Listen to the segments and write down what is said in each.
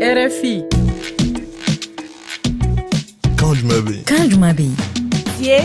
RFI. Kan jumɛn bɛ yen? Kan jumɛn bɛ yen? Tiye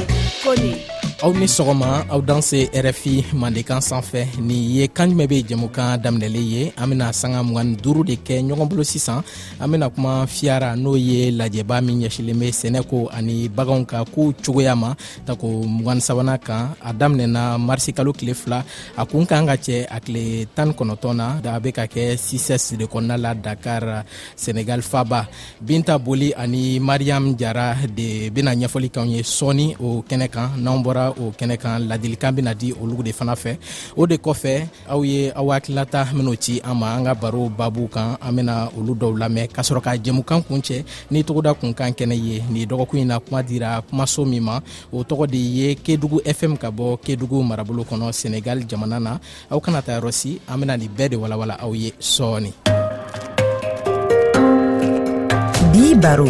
Kone. aw ni sɔgɔma aw dan se rfi mandenkan sanfɛ nin ye kan jumɛn bɛ jɛmukan daminɛlen ye an bɛna sanga mugan ni duuru de kɛ ɲɔgɔn bolo sisan an bɛna kuma fiyara n'o ye lajɛba min ɲɛsilen bɛ sɛnɛko ani baganw ka kow cogoya ma tako 23nan kan a daminɛna marisikalo tile fila a kun kan ka cɛ a tile tan kɔnɔtɔn na da a bɛ ka kɛ sises de kɔnɔna la dakar senegal faba binta boli ani mariam jara de bɛna ɲɛfɔli kanw ye sɔɔni o kɛnɛ kan n'anw bɔra o kɛnɛ kan ladilikan bɛna di olu de fana fɛ o de kɔfɛ aw ye aw hakilinata minnu ci an ma an ka baro baabu kan an bɛna olu dɔw lamɛn ka sɔrɔ ka jɛmukan kun cɛ ni togoda kunkan kɛnɛ ye nin dɔgɔkun in na kuma dira kumaso min ma o tɔgɔ de ye kedugu fm ka bɔ kedugu marabolo kɔnɔ senegal jamana na aw kana ta yɔrɔ si an bɛna nin bɛɛ de walawala aw ye sɔɔni bi baro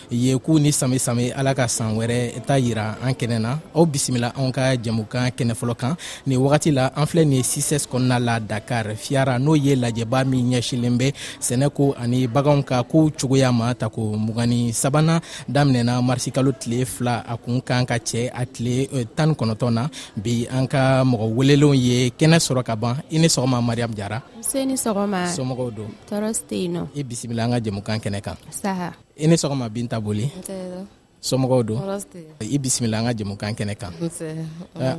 ye k'u ni same same ala ka san wɛrɛ ta yira an kɛnɛ na aw bisimila anw ka jɛmukan kɛnɛ fɔlɔ kan nin wagati la an filɛ nin sises kɔnɔna la dakar fiyara n'o ye lajɛba min ɲɛsilen bɛ sɛnɛ ko ani baganw ka kow cogoya ma tako mugani sabanan daminɛna marisikalo tile fila a kun kan ka cɛ a tile eh, tan ni kɔnɔtɔn na bi an ka mɔgɔ welelenw ye kɛnɛ sɔrɔ ka ban i ni sɔgɔma mariam jara se ni sɔgɔma somɔgɔw don tɔɔrɔ se yen nɔ i bisimila an ka jɛmukan kɛnɛ kan saha i ni sɔgɔma binta boli somɔgɔw don i bisimila an ka jɛmukan kɛnɛ kan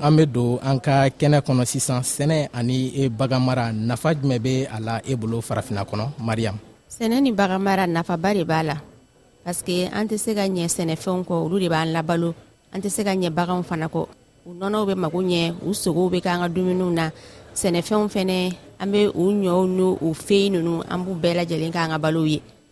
an bɛ don an ka kɛnɛ kɔnɔ sisan sɛnɛ ani e baganmara nafa jumɛn bɛ a la e bolo farafina kɔnɔ mariam sɛnɛ ni baganmara nafaba de b'a la parce que an tɛ se ka ɲɛ sɛnɛfɛnw kɔ olu de b'an labalo an tɛ se ka ɲɛ baganw fana kɔ u nɔnɔw bɛ mago ɲɛ u sogow bɛ k'an ka dumuniw na sɛnɛfɛnw fana an bɛ u ɲɔw n'u u feyi ninnu an b'u bɛɛ lajɛlen k'an ka balow ye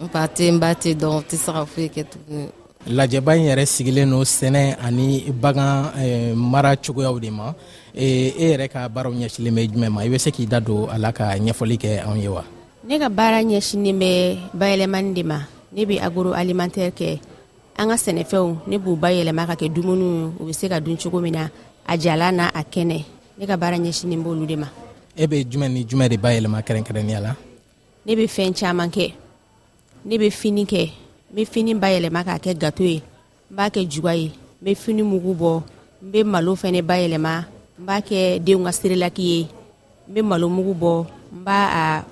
n fa tɛ n ba tɛ dɔn tɛ se ka foyi kɛ tuguni lajɛba in yɛrɛ sigilen don sɛnɛ ani bagan eh, mara cogoyaw de ma eh, e yɛrɛ ka baaraw ɲɛsilen bɛ jumɛn ma i bɛ se k'i da don a la ka ɲɛfɔli kɛ anw ye wa ne ka baara ɲɛsinnen bɛ bayɛlɛmani de ma ne bɛ agoro alimantɛri kɛ an ka sɛnɛfɛnw ne b'u bayɛlɛma ka kɛ dumuniw ye u bɛ se ka dun cogo min na a jalan na a kɛnɛ ne ka baara ɲɛsinnen b'olu de ma e bɛ jumɛn ni jumɛn de bayɛlɛma kɛrɛnkɛrɛnnenya la ne bɛ fɛn caman kɛ ne bɛ fini kɛ n bɛ fini bayɛlɛma k'a kɛ gato ye n b'a kɛ juga ye n bɛ fini mugu bɔ n bɛ malo fɛnɛ bayɛlɛma n b'a kɛ denw ka serelaki ye n bɛ malo mugu bɔ n b'a a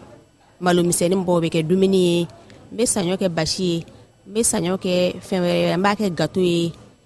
malo misɛnni bɔ bɛ kɛ dumuni ye n bɛ saɲɔ kɛ basi ye n bɛ saɲɔ kɛ fɛn wɛrɛ n b'a kɛ gato ye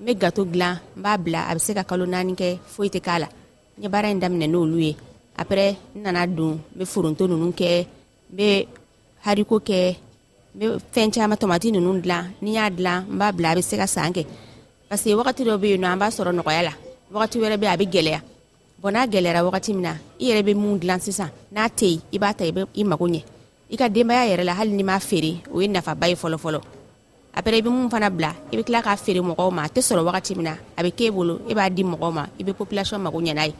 n bɛ gato dilan n b'a bila a bɛ se ka kalo naani kɛ foyi tɛ k'a la n ye baara in daminɛ n'olu ye après n nana don n bɛ foronto ninnu kɛ n bɛ hariko kɛ n bɛ fɛn caman tomati ninnu dilan ni n y'a dilan n b'a bila a bɛ se ka san kɛ parce que wagati dɔ bɛ yen nɔ an b'a sɔrɔ nɔgɔya la wagati wɛrɛ bɛ a bɛ gɛlɛya bɔn n'a gɛlɛyara wagati min na i yɛrɛ bɛ mun dilan sisan n'a tɛ yen i b'a ta i bɛ i mago ɲɛ i ka denbaya yɛrɛ la hali ni m'a feere o ye nafaba ye fɔlɔfɔlɔ après i bɛ mun fana bila i bɛ tila k'a feere mɔgɔw ma a tɛ sɔrɔ wagati min na a bɛ k'e bolo e b'a di mɔgɔw ma i bɛ population mago ɲɛ n'a ye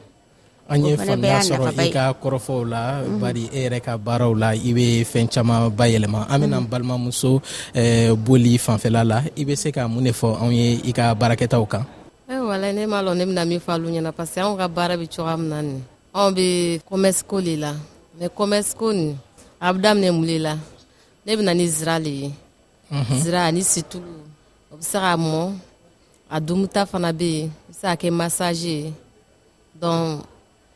an ye faamuya sɔrɔ i ka kɔrɔfɔw la mhm. bari e yɛrɛ ka baaraw la i bɛ fɛn caman bayɛlɛma an bɛna mhm. balimamuso eh, boli fanfɛla la i bɛ se ka mun de fɔ anw ye i ka baarakɛtaw kan eh, wala ne m'a lɔn ne bɛna min fɔ alu ɲɛna parce que anw ka baara bɛ cogoya min na nin anw bɛ commerce ko de la mais commerce ko nin a bɛ daminɛ mun de la ne bɛna ni zira le ye mhm. zira ani situlu o bɛ se ka mɔ a dumuta fana bɛ yen bɛ se ka kɛ masaje ye dɔn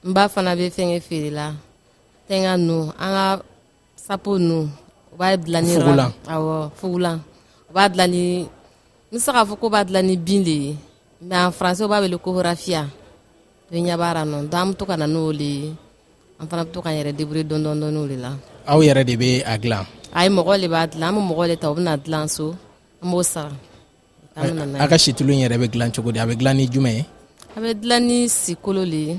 n ba fana bɛ fɛnkɛ feere la tɛnka nu an ka sapo nu u b'a bila ni fugulan awɔ fugulan u b'a bila ni n bɛ se k'a fɔ ko b'a bila ni bin de ye mɛ an faransɛ u b'a wele ko horafiya to ɲɛbaara nɔ dɔ an bɛ to ka na n'o le ye an fana bɛ to k'an yɛrɛ debure dɔndɔndɔniw de la aw yɛrɛ de bɛ a dilan a ye mɔgɔ le b'a dilan an bɛ mɔgɔ le ta u bɛna dilan so an b'o sara a ka situlu in yɛrɛ bɛ dilan cogo di a bɛ dilan ni jumɛn ye a bɛ dilan ni sikolo le ye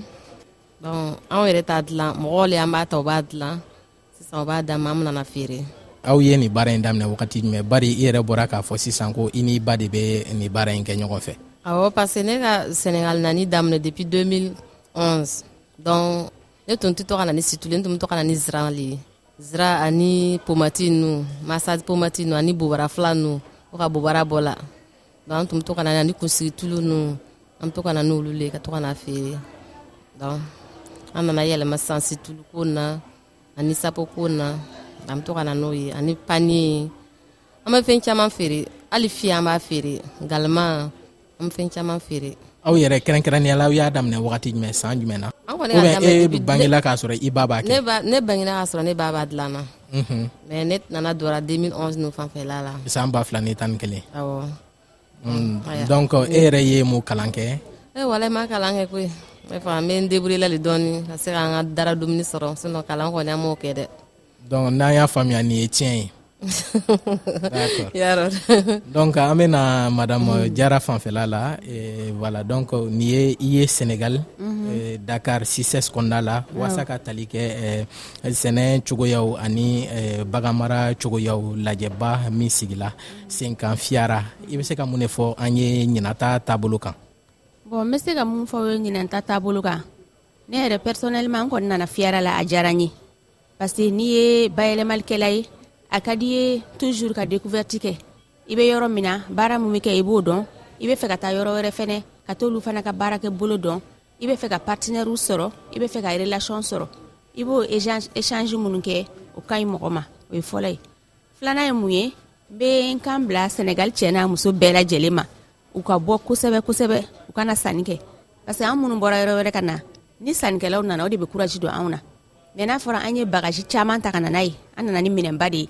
anw yɛrɛ t'a dilan mɔgɔ le an b'a ta u b'a dilan sisan o b'a dan ma nana feere aw ye nin baara in daminɛ wagati jumɛn bari i yɛrɛ bɔra k'a fɔ sisan ko i n'i ba de bɛ nin baara in kɛ ɲɔgɔn fɛ awɔ parce que ne ka senegal nani daminɛ depuis 2011 donc ne tun tɛ to ka na ni situlen tun bɛ to ka na ni ziran le ye zira ani pomati nu masadi pomati nu ani bobara fila nu o ka bobara bɔ la Donc an tun bɛ to ka na ni kunsigi tulu ninnu an bɛ to ka na n'olu le ka to ka na feere donc an nana yɛlɛma sansi tulu ko na ani sapo ko na an bɛ to ka na n'o ye ani paniye an bɛ fɛn caman feere hali fiye an b'a feere galama an bɛ fɛn caman feere aw yɛrɛ kɛrɛnkɛrɛnnenya la aw y'a daminɛ wagati jumɛn san jumɛn na an kɔni y'a daminɛ e bangela k'a sɔrɔ i ba b'a kɛ ne bangena k'a sɔrɔ ne ba b'a dilan na mhm. mais ne nana dɔra 2011 ninnu fanfɛla la san ba fila ni tan ni kelen awɔ mm, donc e yɛrɛ ye mun kalan kɛ e eh, wala ma kalan kɛ koyi ne fa n bɛ n deburuye le dɔɔni ka se k'an ka dara dumuni sɔrɔ sinon kalan kɔni an m'o kɛ dɛ donc n'an y'a faamuya nin ye tiɲɛ ye d'accord donc an bɛna madame mm. jara fanfɛla la eh, voilà donc nin ye i ye sénégal mm -hmm. eh, dakar sises kɔnɔna la ah. walasa ka tali kɛ eh, sɛnɛ cogoyaw ani baganmara cogoyaw lajɛba min sigila senkanfiyara i bɛ se ka mun de fɔ an ye ɲinata taabolo kan bon n bɛ se ka mun fɔ aw ye ɲinata taabolo kan ne yɛrɛ personnellement n kɔni nana fiyara la a diyara n ye parce que n'i ye bayɛlɛmalikɛla ye a ka di ye toujours ka découverte kɛ i bɛ yɔrɔ min na baara min bɛ kɛ i b'o dɔn i bɛ fɛ ka taa yɔrɔ wɛrɛ fana ka t'olu fana ka baarakɛ bolo dɔn i bɛ fɛ ka partenaires sɔrɔ i bɛ fɛ ka relation sɔrɔ i b'o échange minnu kɛ o ka ɲi mɔgɔ ma o ye fɔlɔ ye filanan ye mun ye n bɛ n kan bila Sénégal cɛ n'a muso bɛɛ lajɛlen ma u ka bɔ kosɛbɛ kosɛbɛ u kana sanni kɛ parce que an minnu bɔra yɔrɔ wɛrɛ ka na ni sannikɛlaw nana o de bɛ courage don anw na mais n'a fɔra an ye bagaji caman ta ka na n'a ye an nana ni minɛnba de ye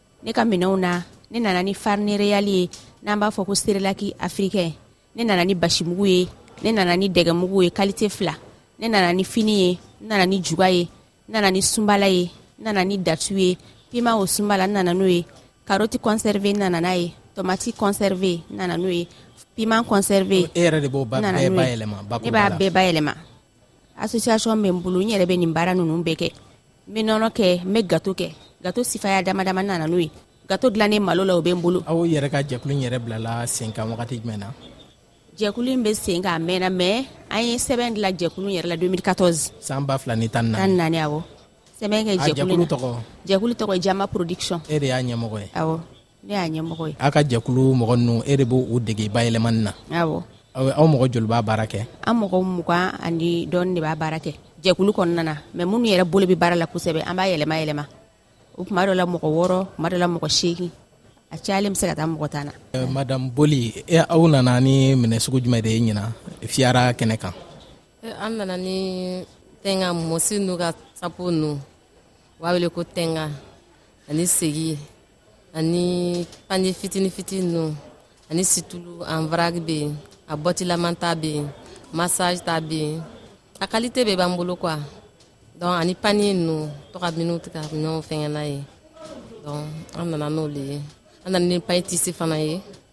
ne ka minɛnw na ne nana ni farine reyali ye n'an b'a fɔ ko serelaki afirikɛn ne nana ni basimugu ye ne nana ni dɛgɛmugu ye kalite fila ne nana ni fini ye n nana ni juga ye n nana ni sunbala ye n nana ni datu ye pima o sunbala n nana n'o ye karoti kɔnsɛrive n nana n'a ye tomati kɔnsɛrive n nana n'o ye piman kɔnsɛrive e yɛrɛ de b'o bɛɛ bayɛlɛma ne b'a bɛɛ bayɛlɛma association bɛ n bolo n yɛrɛ bɛ nin baara ninnu bɛɛ kɛ n bɛ nɔnɔ kɛ n bɛ gato kɛ gato sifaya dama dama nana n'o ye gato dilannen malo la o bɛ n bolo aw yɛrɛ ka jɛkulu in yɛrɛ bilala sen kan wagati jumɛn na jɛkulu in bɛ sen kan a mɛnna mɛ an ye sɛbɛn dilan jɛkulu in yɛrɛ la 2014 san ba fila ni tan ni naani awɔ sɛbɛn kɛ jɛkulu in na jɛkulu tɔgɔ jama production e de y'a ɲɛmɔgɔ ye awɔ ne y'a ɲɛmɔgɔ ye aw ka jɛkulu mɔgɔ ninnu e de b'u dege bayɛlɛmani na awɔ aw mɔgɔ joli b'a baara kɛ an mɔgɔ mugan ani dɔɔni de b'a baara kɛ jɛkulu kɔnɔna na mɛ minnu yɛrɛ bolo bɛ baara la kosɛbɛ an b'a yɛlɛma yɛlɛma o tuma dɔ la mɔgɔ wɔɔrɔ tuma dɔ la mɔgɔ seegin a cayalen bɛ se ka taa mɔgɔ tan na eh, madame boli e, aw nana ni minɛ sugu jumɛn de ye ɲina fiyara kɛnɛ kan eh, an nana ni tɛnga mɔsi n'u ka sapo ninnu u b'a wele ko tɛnga ani segi ani panje fitini fitini ninnu ani situlu anvrag bɛ yen a bɔtilaman ta bɛ yen massage ta bɛ yen a kalite bɛɛ b'an bolo kuwa donc ani pani ninnu to ka minnu tɛ ka ɲɔgɔn fɛngɛna ye donc an nana n'olu ye an nana ni pani tisi fana ye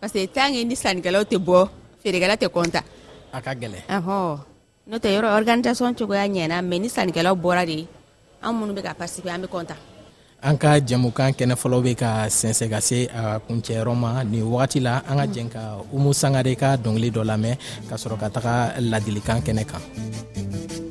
parce que tant que ni sannikɛlaw tɛ bɔ feerekɛla tɛ kɔntan a ka gɛlɛn n'o tɛ yɔrɔ organisation cogoya ɲɛna mais ni sannikɛlaw bɔra de an minnu bɛ ka participer an bɛ kɔntan an ka jɛmukan kɛnɛ fɔlɔ bɛ ka sɛnsɛn ka se a kuncɛyɔrɔ ma nin wagati la an ka jɛn ka umu sangare ka dɔnkili dɔ lamɛn ka sɔrɔ ka taga ladilikan kɛnɛ kan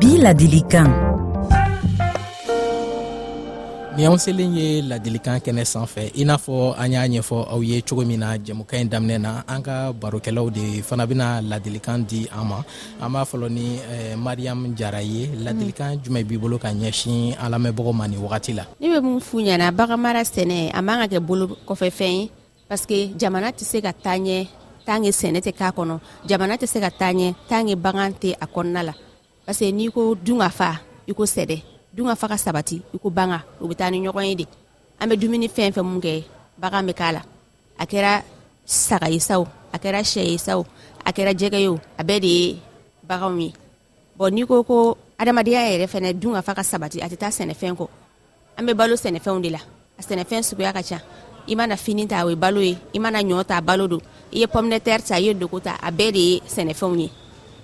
Bi ladilikan Ni anw selen ye ladilikan kɛnɛ sanfɛ i n'a fɔ an y'a ɲɛfɔ aw ye cogo min na jɛmukan in daminɛ na an ka barokɛlaw de fana bɛna ladilikan di an ma an b'a fɔlɔ ni eh, mariam jara ye ladilikan jumɛn b'i bolo ka ɲɛsin an lamɛnbagaw ma nin wagati la ne bɛ mun f'u ɲɛna baganmara sɛnɛ a man ka kɛ bolo kɔfɛfɛn ye parce que jamana tɛ se ka taa ɲɛ tant que sɛnɛ tɛ k'a kɔnɔ jamana tɛ se ka taa ɲɛ tant que bagan tɛ a kɔnɔna la parce que n'i ko dun ka fa i ko sɛdɛ dun ka fa ka sabati i ko banga u bɛ taa ni ɲɔgɔn ye de an bɛ dumuni fɛn fɛn mun kɛ bagan bɛ k'a la a kɛra saga ye sa o a kɛra sɛ ye sa o a kɛra jɛgɛ ye o a bɛɛ de ye baganw ye bɔn n'i ko ko adamadenya yɛrɛ fana dun ka fa ka sabati a tɛ taa sɛnɛfɛn kɔ an bɛ balo sɛnɛfɛnw de la a sɛnɛfɛn suguya ka ca i mana fini ta o ye balo ye i mana ɲɔ ta balo don i ye pɔminɛtɛri ta i ye dogo ta a bɛɛ de ye sɛnɛfɛnw ye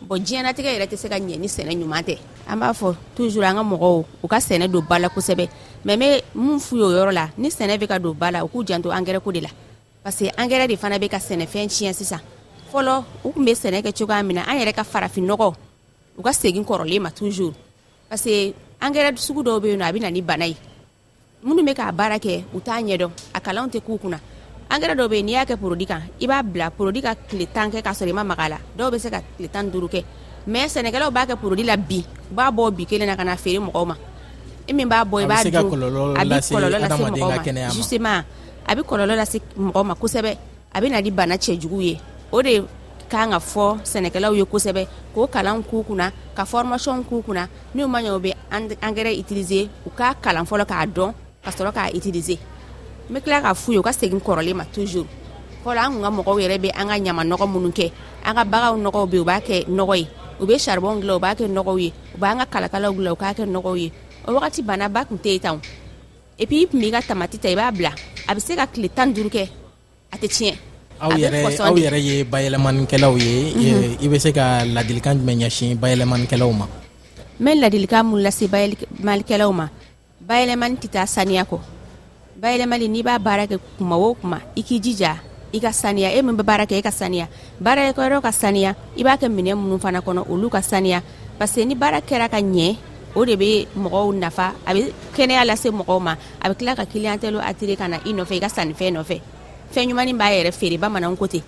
bɔn diɲɛnatigɛ yɛrɛ tɛ se ka ɲɛ ni sɛnɛ ɲuman tɛ an b'a fɔ tuzur an ka mɔgɔw u ka sɛnɛ don ba la kosɛbɛ mɛ bɛ mun f'u ye o yɔrɔ la ni sɛnɛ bɛ ka don ba la u k'u janto angɛrɛko de la parce que angɛrɛ de fana bɛ ka sɛnɛfɛn tiɲɛ sisan fɔlɔ u tun bɛ sɛnɛ kɛ cogoya min na an yɛrɛ ka farafinnɔgɔ u ka segin kɔrɔlen ma toujours parce que angɛrɛ sugu dɔw bɛ yen nɔ a bɛ na ni bana ye minnu bɛ k'a baara kɛ u t'a ɲɛdɔn a kalanw tɛ k'u kunna angɛrɛ dɔw bɛ yen n'i y'a kɛ porodi kan i b'a bila porodi ka tile tan kɛ k'a sɔrɔ i ma maga a la dɔw bɛ se ka tile tan duuru kɛ mɛ sɛnɛkɛlaw b'a kɛ porodi la bi u b'a bɔ bi kelen na ka na feere mɔgɔw ma e min b'a bɔ i b'a dun a bɛ kɔlɔlɔ lase mɔgɔw ma justement a bɛ kɔlɔlɔ lase mɔgɔ ma kosɛbɛ a bɛ na di bana cɛjugu ye o de kan ka fɔ sɛnɛkɛlaw ye kosɛbɛ k'o kalan k'u kunna ka fɔrɔmasiɔn k'u kunna n'u ma ɲɛ u bɛ angɛrɛ itirize u ka kalan fɔlɔ k'a dɔn ka sɔrɔ k'a itirize n bɛ tila k'a fu ye u ka segin kɔrɔlen ma tuuru fɔlɔ an kun ka mɔgɔw yɛrɛ bɛ an ka ɲama nɔgɔ minnu kɛ an ka bagan nɔgɔw bɛ u b'a kɛ nɔgɔ ye u bɛ saribɔn dilan u b'a kɛ nɔgɔw ye u b'an ka kalakalaw dilan u k'a kɛ nɔgɔw ye o wagati banaba tun tɛ yen tan epi i tun b'i ka tamati ta i b'a bila a bɛ se ka tile tan duuru kɛ a tɛ tiɲɛ aw yɛrɛ aw yɛrɛ ye bayɛlɛmanikɛlaw ye mhm. i bɛ se ka ladilikan jumɛn ɲɛsin bayɛlɛmanikɛlaw ma n bɛ ladilikan mun lase bayɛlɛmanikɛlaw ma bayɛlɛmani tɛ taa saniya kɔ bayɛlɛmali n'i b'a baara kɛ kuma o kuma i k'i jija i ka saniya e min bɛ baara kɛ i ka saniya baarakɛyɔrɔ ka saniya i b'a kɛ minɛn minnu fana kɔnɔ olu ka saniya parce que ni baara kɛra ka ɲɛ o de bɛ mɔgɔw nafa a bɛ kɛnɛya lase mɔgɔw ma a bɛ tila ka clientèle attirer ka na i nɔfɛ i ka sannifɛn nɔfɛ fɛn ɲumannin b'a yɛrɛ feere bamananw ko ten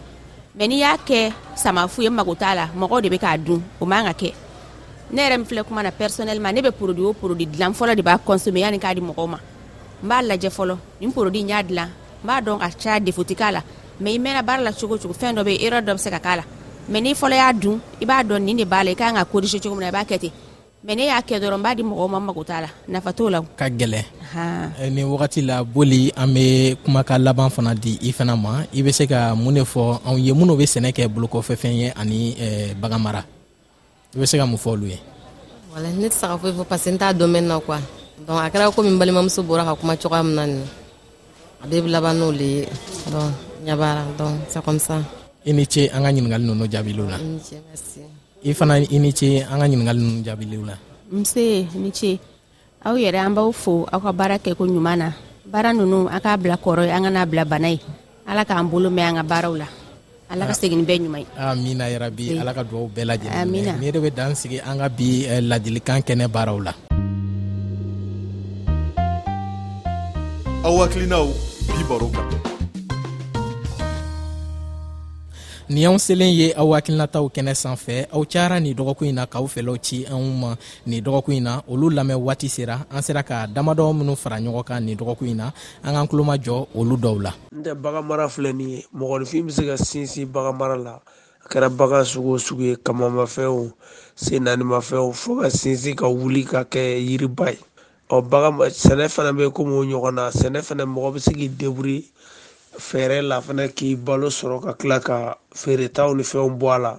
mɛ n'i y'a kɛ samafu ye mago t'a la mɔgɔw de bɛ k'a dun o man ka kɛ ne yɛrɛ min filɛ kuma na personnellement ne bɛ produit o produit dilan fɔlɔ de b'a consommer yanni k'a di mɔgɔw ma n b'a lajɛ fɔlɔ nin produit in y'a dilan n b'a dɔn a caya defoti k'a la mɛ i mɛnna baara la cogo cogo fɛn dɔ bɛ yɔrɔ dɔ bɛ se ka k'a la mɛ ni fɔlɔ y'a dun i b'a dɔn nin de b'a la i kan ka kodisi cogo min na i b'a kɛ ten mɛ ne y'a kɛ dɔrɔn b'a di mɔgɔw ma mago t'a la nafa t'o la ka gɛlɛn eh, nin wagati la boli an bɛ kumakan laban fana di i fana ma i bɛ se ka mun de fɔ anw ye minnu bɛ sɛnɛ kɛ bolokɔfɛfɛn ye ani eh, bagan mara i bɛ se ka mun fɔ olu ye wala ne tɛ se ka foyi fɔ parce que n t'a domaine na quoi donc a kɛra komi n balimamuso bɔra ka kuma cogoya min na nin a bɛ laban n'o le ye donc ɲabara donc c'est comme ça i ni ce an ka ɲininkali ninnu jaabiliw la i fana i ni ce an ka ɲininkali ninnu jaabiliw la nse i ni ce aw yɛrɛ an b'aw fo aw ka baara kɛ ko ɲuman na baara nunu a k'a bila kɔrɔ ye an ka n'a bila bana ye ala k'an bolo mɛn an ka baaraw la ala ka ah. segin bɛɛ ɲuman ye amina yarabi ala ka dugawu bɛɛ lajɛlen ni yɛrɛ bɛ dan sigi an ka bi eh, ladilikan kɛnɛ baaraw la aw hakilinaw bi baro kan nin y'anw selen ye aw hakilinataw kɛnɛ sanfɛ aw cayara nin dɔgɔkun in na k'aw fɛlɛw ci anw ma nin dɔgɔkun in na olu lamɛn waati sera an sera ka damadɔ minnu fara ɲɔgɔn kan nin dɔgɔkun in na an k'an tulomajɔ olu dɔw la n tɛ baganmara filɛ nin ye mɔgɔninfin bɛ se ka sinsin baganmara la a kɛra bagan sugu o sugu ye kamamafɛn o sen naanimafɛn o fo ka sinsin ka wuli ka kɛ yiriba ye ɔ bagan sɛnɛ fana bɛ komi o ɲɔgɔn na sɛnɛ fana mɔgɔ bɛ se k'i deburi fɛɛrɛ la fana k'i balo sɔrɔ ka tila ka feeretaw ni fɛnw bɔ a la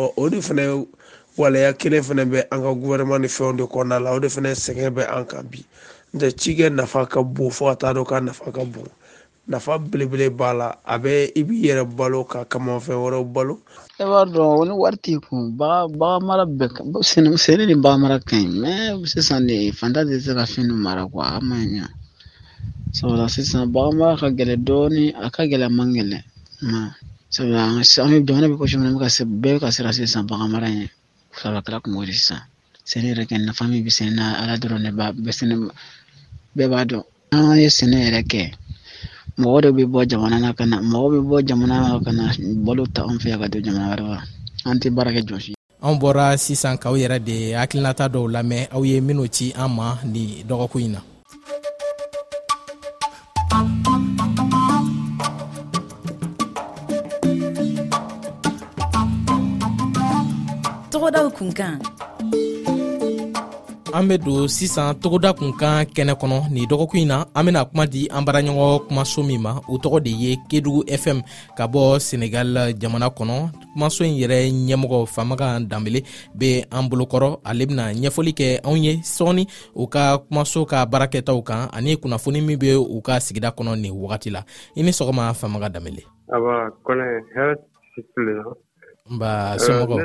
ɔ o de fana waleya kelen fana bɛ an ka gouvernement ni fɛnw de kɔnɔna la o de fana sɛgɛn bɛ an kan bi n'o tɛ cikɛ nafa ka bon fo ka taa dɔn k'a nafa ka bon nafa belebele b'a la a bɛ i b'i yɛrɛ balo ka kamanfɛn wɛrɛw balo e b'a dɔn o ni wari t'i kun baga baga mara bɛɛ ka sɛnɛ sɛnɛ ni bagan mara ka ɲi mɛ sisan de fantan tɛ se ka fɛn dɔ mara a man ɲi sabula sisan baganmara ka gɛlɛn dɔɔnin a ka gɛlɛn man gɛlɛn sabula an bɛ jamana bɛ ko caman bɛ ka se bɛɛ bɛ ka siran sisan bagan mara in sabula kɛra kungo de sisan sɛnɛ yɛrɛ kɛ nafa min bɛ sɛnɛ na ala dɔrɔn de b'a bɛɛ sɛnɛ bɛɛ b'a dɔn an ye sɛnɛ yɛrɛ kɛ mɔgɔ dɔ bɛ bɔ jamana na ka na mɔgɔ bɛ bɔ jamana na ka na balo ta an fɛ yan ka don jamana wɛrɛ la an tɛ baara kɛ jɔsi anw bɔra sisan k'aw yɛrɛ de hakilinata dɔw lamɛn aw ye minnu ci an ma nin dɔgɔkun in na tɔgɔdaw kunkan an bɛ don sisan togoda kunkan kɛnɛ kɔnɔ nin dɔgɔkun in na an bɛna kuma di an baraɲɔgɔn kumaso min ma o tɔgɔ de ye kedugu fm ka bɔ senegal jamana kɔnɔ kumaso in yɛrɛ ɲɛmɔgɔ famakan danbele bɛ an bolokɔrɔ ale bɛna ɲɛfɔli kɛ anw ye sɔɔni u ka kumaso ka baara kɛtaw kan ani kunnafoni min bɛ u ka sigida kɔnɔ nin wagati la i ni sɔgɔma famaga danbele nba somɔgɔ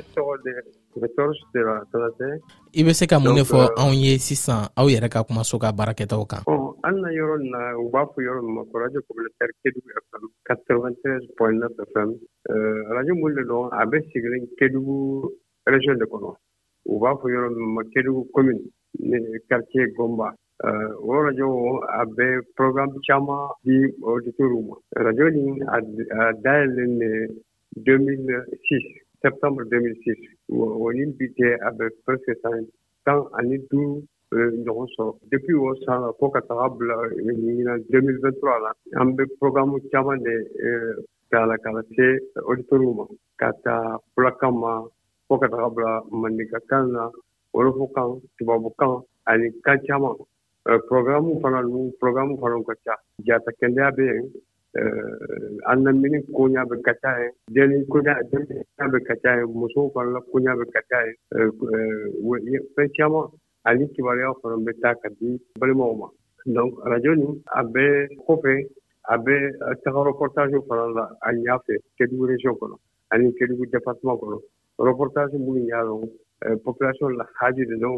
I bɛ se ka mun de fɔ euh, anw ye sisan aw yɛrɛ ka kumaso ka baara kɛtaw kan an na yɔrɔ na u b'a fɔ yɔrɔ min ma ko radio communautaire Kedugu FM 93.9 FM radio mun de don a bɛ sigilen Kedugu region de kɔnɔ u b'a fɔ yɔrɔ min ma Kedugu commune quartier Gomba euh, o radio a bɛ programme caman di auditeurs ma radio nin a dayɛlɛlen de 2006, septembre 2006, o ni bi tɛ a bɛ presque san tan ani duuru ɲɔgɔn sɔrɔ depuis o san la fo ka taga bila ɲinan 2023 la an bɛ programme caman de ta la ka lase auditoriw ma ka ta fulakan ma fo ka taga bila mandinkakan na wolofokan tubabukan ani kan caman Eh, programme fana dun programme fana ka ca jata kɛnɛya bɛ yen eh, an lamini koɲa bɛ ka ca yen denni koɲa denmisɛnninya bɛ ka ca yen musow fana la koɲa bɛ ka ca yen eh, fɛn caman ani kibaruya fana bɛ taa ka di balimaw ma donc arajo nin a bɛ kɔfɛ a bɛ taga reportage fana la a ɲa fɛ kɛdugu region kɔnɔ ani kɛdugu département kɔnɔ reportage minnu y'a dɔn population la haji de dɔn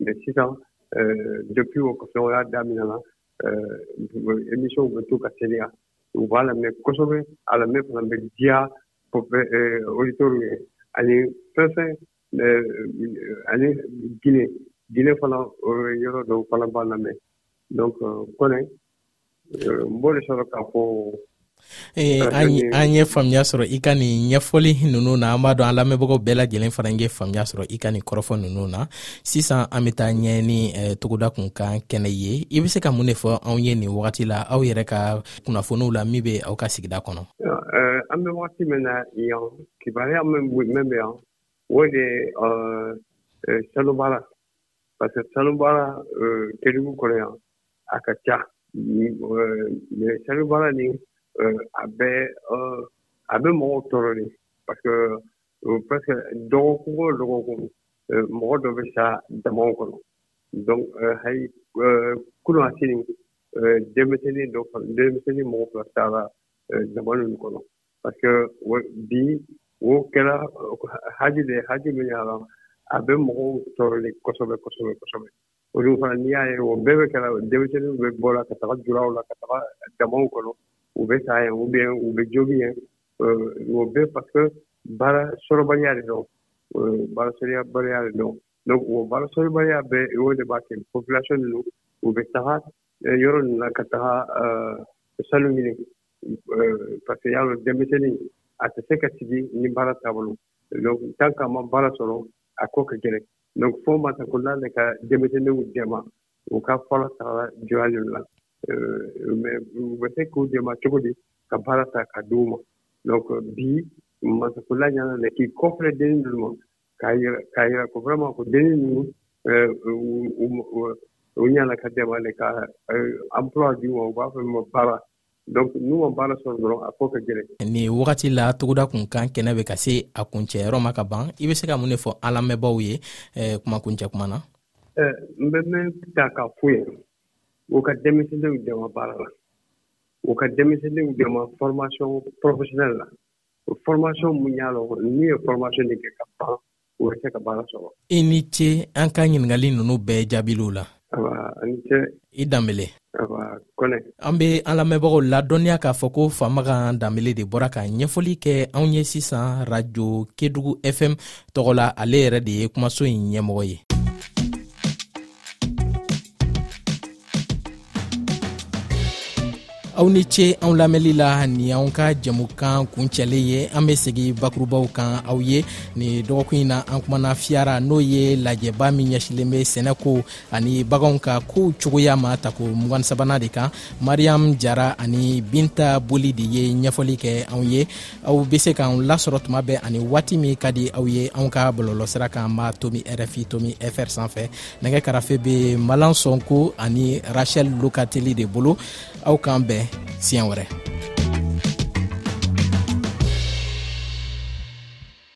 Mais sisan euh, depuis o kɔfɛ o y'a daminɛ na euh, émission bɛ to ka teliya u b'a lamɛn kosɛbɛ a lamɛn fana bɛ diya euh, auditeurs ye ani fɛn fɛn ani Guinée Guinée fana yɔrɔ dɔw fana b'a lamɛn donc kɔnɛ n b'o de sɔrɔ k'a fɔ ee an ye faamuya sɔrɔ i ka nin ɲɛfɔli ninnu na an b'a dɔn an lamɛnbagaw bɛɛ lajɛlen fana ye faamuya sɔrɔ i ka nin kɔrɔfɔ ninnu na sisan an bɛ taa ɲɛ ni eh, togoda kunkan kɛnɛ ye i bɛ se ka mun de fɔ anw ye nin wagati la aw yɛrɛ ka kunnafoniw la min bɛ aw ka sigida kɔnɔ eh, an bɛ wagati min na yan kibaruya min bɛ yan o de eh, salobara parce que sanu baara kɛdugu kɔrɔ yan a ka ca mais sanu baara ni a bɛ a bɛ mɔgɔw tɔɔrɔ de parce que parce que dɔgɔkun o dɔgɔkun mɔgɔ dɔ bɛ sa damaw kɔnɔ donc hayi kunun a sini denmisɛnnin dɔ denmisɛnnin mɔgɔ fila taara dama ninnu kɔnɔ parce que bi wo kɛra haji de haji min y'a la a bɛ mɔgɔw tɔɔrɔli kosɛbɛ kosɛbɛ kosɛbɛ o dun fana n'i y'a ye o bɛɛ bɛ kɛra denmisɛnninw bɛ bɔ la ka taga juraw la ka taga damaw kɔnɔ u bɛ taa yen ou bien u bɛ jogi yen o bɛɛ parce que baara sɔrɔbaliya de dɔn baara sɔrɔbaliya de dɔn donc o baara sɔrɔbaliya bɛɛ o de b'a kɛ population ninnu u bɛ taga yɔrɔ ninnu na ka taga sanu ɲini euh, parce que y'a dɔn denmisɛnnin a tɛ se ka sigi ni baara taabolo donc tant que a ma baara sɔrɔ a ko ka gɛlɛn donc fo ma ta ko n'ale ka denmisɛnninw dɛmɛ u ka fɔlɔ tagala joya de la euh, mais u bɛ se k'u dɛmɛ cogo di ka baara ta ka di u ma donc bi masakola ɲana dɛ k'i kɔfilɛ denni ninnu ma k'a yira k'a yira ko vraiment ko denni ninnu euh, u ɲana ka dɛmɛ le ka euh, emploi di u ma u b'a fɔ ma baara donc n'u ma baara sɔrɔ dɔrɔn a ko ka gɛlɛn nin wagati la togoda kunkan kɛnɛ bɛ ka se a kuncɛyɔrɔ ma ka ban i bɛ se ka mun de fɔ an lamɛnbaaw ye eh, kuma kuncɛ kuma na eh, n bɛ min ta ka fo ye o ka denmisɛnninw dɛmɛ baara la o ka denmisɛnninw dɛmɛ formation professionnel la formation mun y'a lɔ n'i ye formation de kɛ ka ban u bɛ se ka baara sɔrɔ i ni ce an ka ɲininkali ninnu bɛɛ jaabiliw la i danbele an bɛ an lamɛnbagaw ladɔnniya k'a fɔ ko faamaga danbele de bɔra ka ɲɛfɔli kɛ anw ye sisan radio kedugu fm tɔgɔ la ale yɛrɛ de ye kumaso in ɲɛmɔgɔ ye aw ni ce anw lamɛnli la ni anw ka jɛmukan kuncɛlen ye an be segi bakurubaw kan aw ye ni dɔgɔkun in na an kumana fiyara n'o ye lajɛba min ɲɛsilen be sɛnɛ ko ani baganw ka kow cogoya ma tako mugan sabana de kan mariam jara ani binta boli de ye ɲɛfɔli kɛ anw ye aw bɛ se k'an lasɔrɔ tuma bɛɛ ani waati min ka di aw ye anw ka bɔlɔlɔsira kan ma tomi rfi tomi fr sanfɛ nɛgɛ karafe bɛ malan sɔnko ani rachɛl lukateli de bolo aw k'an bɛn siɲɛ wɛrɛ